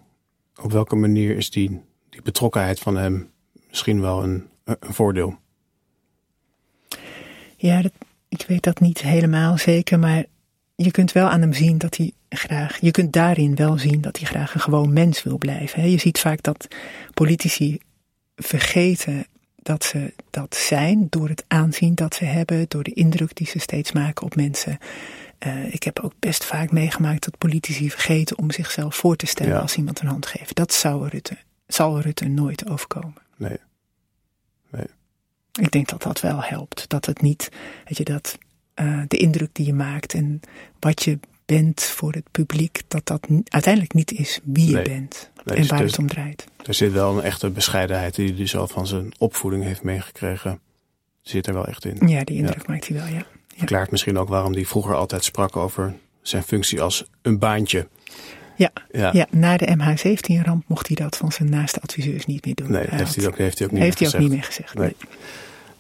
[SPEAKER 4] Op welke manier is die, die betrokkenheid van hem misschien wel een, een voordeel?
[SPEAKER 6] Ja, dat, ik weet dat niet helemaal zeker, maar je kunt wel aan hem zien dat hij graag, je kunt daarin wel zien dat hij graag een gewoon mens wil blijven. Je ziet vaak dat politici vergeten dat ze dat zijn door het aanzien dat ze hebben, door de indruk die ze steeds maken op mensen. Eh, ik heb ook best vaak meegemaakt dat politici vergeten om zichzelf voor te stellen
[SPEAKER 4] Ja.
[SPEAKER 6] als iemand een hand geeft. Dat zou Rutte, zal Rutte nooit overkomen.
[SPEAKER 4] Nee. Nee.
[SPEAKER 6] Ik denk dat dat wel helpt. Dat het niet, weet je, dat eh, de indruk die je maakt en wat je bent voor het publiek, dat dat uiteindelijk niet is wie je
[SPEAKER 4] Nee.
[SPEAKER 6] bent
[SPEAKER 4] Nee,
[SPEAKER 6] en
[SPEAKER 4] dus
[SPEAKER 6] waar
[SPEAKER 4] het
[SPEAKER 6] het om draait.
[SPEAKER 4] Er zit wel een echte bescheidenheid die hij dus al van zijn opvoeding heeft meegekregen. Zit er wel echt in.
[SPEAKER 6] Ja, die indruk maakt hij wel, ja.
[SPEAKER 4] Verklaart misschien ook waarom hij vroeger altijd sprak over zijn functie als een baantje.
[SPEAKER 6] Ja,
[SPEAKER 4] Ja.
[SPEAKER 6] ja. na de MH17-ramp mocht hij dat van zijn naaste adviseurs niet meer doen.
[SPEAKER 4] Nee, heeft
[SPEAKER 6] had-
[SPEAKER 4] hij ook, heeft hij ook niet
[SPEAKER 6] heeft
[SPEAKER 4] meer
[SPEAKER 6] hij ook
[SPEAKER 4] gezegd.
[SPEAKER 6] niet meer gezegd.
[SPEAKER 4] Nee.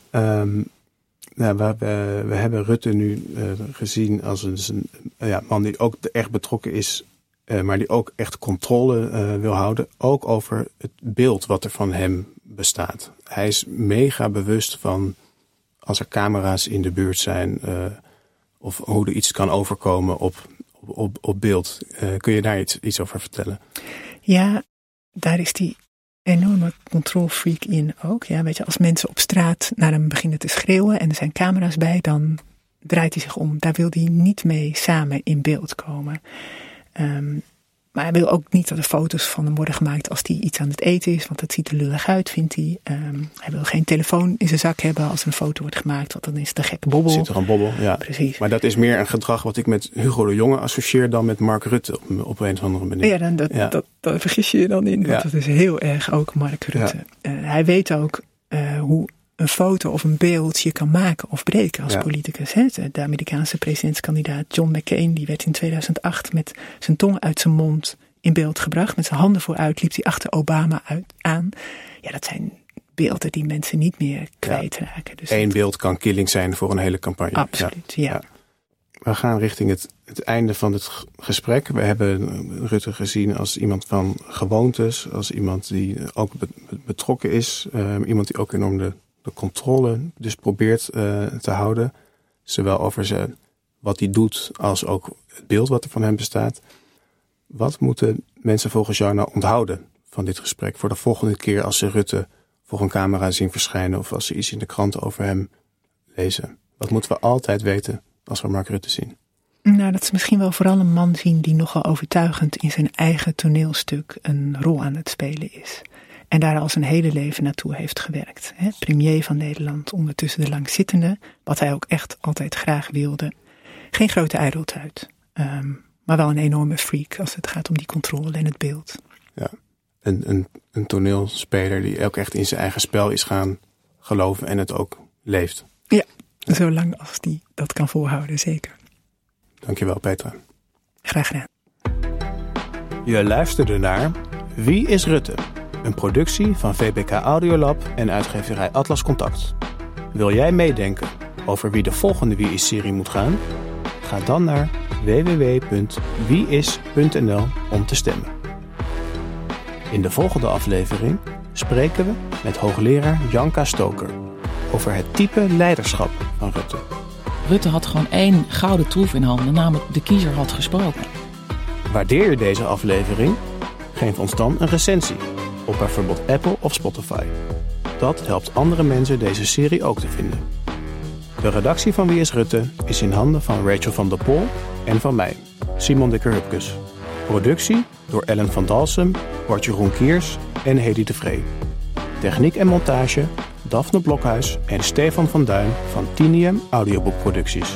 [SPEAKER 4] Ehm, nou, we, we, hebben Rutte nu eh, gezien als een, ja, man die ook echt betrokken is, eh, maar die ook echt controle eh, wil houden. Ook over het beeld wat er van hem bestaat. Hij is mega bewust van als er camera's in de buurt zijn eh, of hoe er iets kan overkomen op, op, op, beeld. Eh, kun je daar iets, iets over vertellen?
[SPEAKER 6] Ja, daar is die enorme control freak in ook. Ja, weet je, als mensen op straat naar hem beginnen te schreeuwen en er zijn camera's bij, dan draait hij zich om. Daar wil hij niet mee samen in beeld komen. Ehm, maar hij wil ook niet dat er foto's van hem worden gemaakt als hij iets aan het eten is, want dat ziet er lullig uit, vindt hij. Ehm, hij wil geen telefoon in zijn zak hebben als er een foto wordt gemaakt, want dan is het een gekke bobbel.
[SPEAKER 4] Zit er een bobbel? Ja.
[SPEAKER 6] Precies.
[SPEAKER 4] Maar dat is meer een gedrag wat ik met Hugo de Jonge associeer dan met Mark Rutte op, op een of andere manier.
[SPEAKER 6] Ja, dan, dat,
[SPEAKER 4] Ja.
[SPEAKER 6] Dat, dat vergis je je dan in. Want
[SPEAKER 4] Ja.
[SPEAKER 6] dat is heel erg ook Mark Rutte. Eh, hij weet ook eh, hoe een foto of een beeld je kan maken of breken als
[SPEAKER 4] Ja.
[SPEAKER 6] politicus. Hè? De Amerikaanse presidentskandidaat John McCain, die werd in 2008 met zijn tong uit zijn mond in beeld gebracht. Met zijn handen vooruit liep hij achter Obama uit, aan. Ja, dat zijn beelden die mensen niet meer kwijtraken. Dus
[SPEAKER 4] Eén beeld kan killing zijn voor een hele campagne.
[SPEAKER 6] Absoluut, ja.
[SPEAKER 4] we gaan richting het, het einde van het gesprek. We hebben Rutte gezien als iemand van gewoontes, als iemand die ook be- be- betrokken is, eh, iemand die ook enorm de controle dus probeert eh, te houden, zowel over wat hij doet als ook het beeld wat er van hem bestaat. Wat moeten mensen volgens jou nou onthouden van dit gesprek voor de volgende keer als ze Rutte voor een camera zien verschijnen of als ze iets in de kranten over hem lezen? Wat moeten we altijd weten als we Mark Rutte zien?
[SPEAKER 6] Nou, dat is misschien wel vooral een man zien die nogal overtuigend in zijn eigen toneelstuk een rol aan het spelen is. En daar al zijn hele leven naartoe heeft gewerkt. Hè? Premier van Nederland, ondertussen de langzittende, wat hij ook echt altijd graag wilde. Geen grote ijdeltuit, ehm, maar wel een enorme freak als het gaat om die controle en het beeld.
[SPEAKER 4] Ja. Een, een, een toneelspeler die ook echt in zijn eigen spel is gaan geloven en het ook leeft.
[SPEAKER 6] Ja, zolang als die dat kan volhouden, zeker.
[SPEAKER 4] Dankjewel, Petra.
[SPEAKER 6] Graag gedaan.
[SPEAKER 4] Je luisterde naar Wie is Rutte? Een productie van VBK Audiolab en uitgeverij Atlas Contact. Wil jij meedenken over wie de volgende Wie is-serie moet gaan? Ga dan naar www.wieis.nl om te stemmen. In de volgende aflevering spreken we met hoogleraar Janka Stoker over het type leiderschap van Rutte.
[SPEAKER 8] Rutte had gewoon één gouden troef in handen, namelijk de kiezer had gesproken.
[SPEAKER 4] Waardeer je deze aflevering? Geef ons dan een recensie op bijvoorbeeld Apple of Spotify. Dat helpt andere mensen deze serie ook te vinden. De redactie van Wie is Rutte is in handen van Rachel van der Pol en van mij, Simon Dikker-Hupkes. Productie door Ellen van Dalsem, Bart Jeroen Kiers en Hedy de Vree. Techniek en montage Daphne Blokhuis en Stefan van Duin van Tinium Audioboekproducties.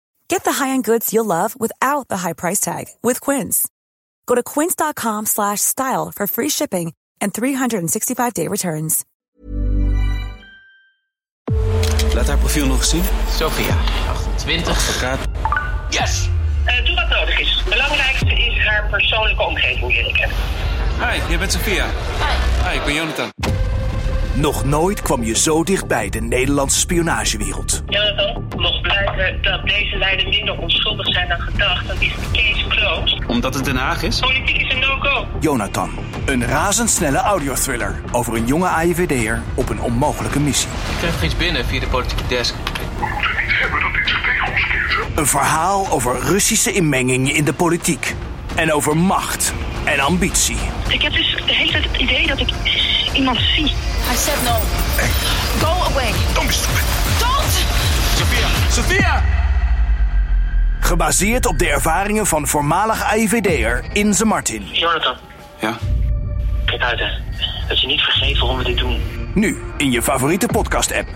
[SPEAKER 9] Get the high-end goods you'll love without the high price tag with Quince. Go to quince.com slash style for free shipping and 365-day returns.
[SPEAKER 7] Laat haar profiel nog eens zien.
[SPEAKER 10] Sophia, 28.
[SPEAKER 7] Advocaat.
[SPEAKER 10] Yes!
[SPEAKER 11] Uh, doe wat nodig is. Het belangrijkste is haar persoonlijke omgeving leren kennen.
[SPEAKER 7] Hi, jij bent Sophia. Hi. Hi, ik ben Jonathan.
[SPEAKER 12] Nog nooit kwam je zo dichtbij de Nederlandse spionagewereld.
[SPEAKER 11] Jonathan, mocht blijken dat deze leider minder onschuldig zijn dan gedacht, dan is de case closed.
[SPEAKER 7] Omdat het Den Haag is?
[SPEAKER 11] Politiek is een no-go.
[SPEAKER 12] Jonathan, een razendsnelle audiothriller over een jonge AIVD'er op een onmogelijke missie.
[SPEAKER 10] Ik krijg nog iets binnen via de politieke desk.
[SPEAKER 12] Een verhaal over Russische inmenging in de politiek. En over macht en ambitie.
[SPEAKER 11] Ik heb dus de hele tijd het idee dat ik iemand zie.
[SPEAKER 13] I said no. Go away.
[SPEAKER 12] Don't be stupid.
[SPEAKER 13] Don't!
[SPEAKER 7] Sophia! Sophia!
[SPEAKER 12] Gebaseerd op de ervaringen van voormalig AIVD'er Inze Martin.
[SPEAKER 11] Jonathan,
[SPEAKER 7] Ja?
[SPEAKER 11] kijk uit hè. Dat je niet vergeet waarom we dit doen.
[SPEAKER 12] Nu in je favoriete podcast-app.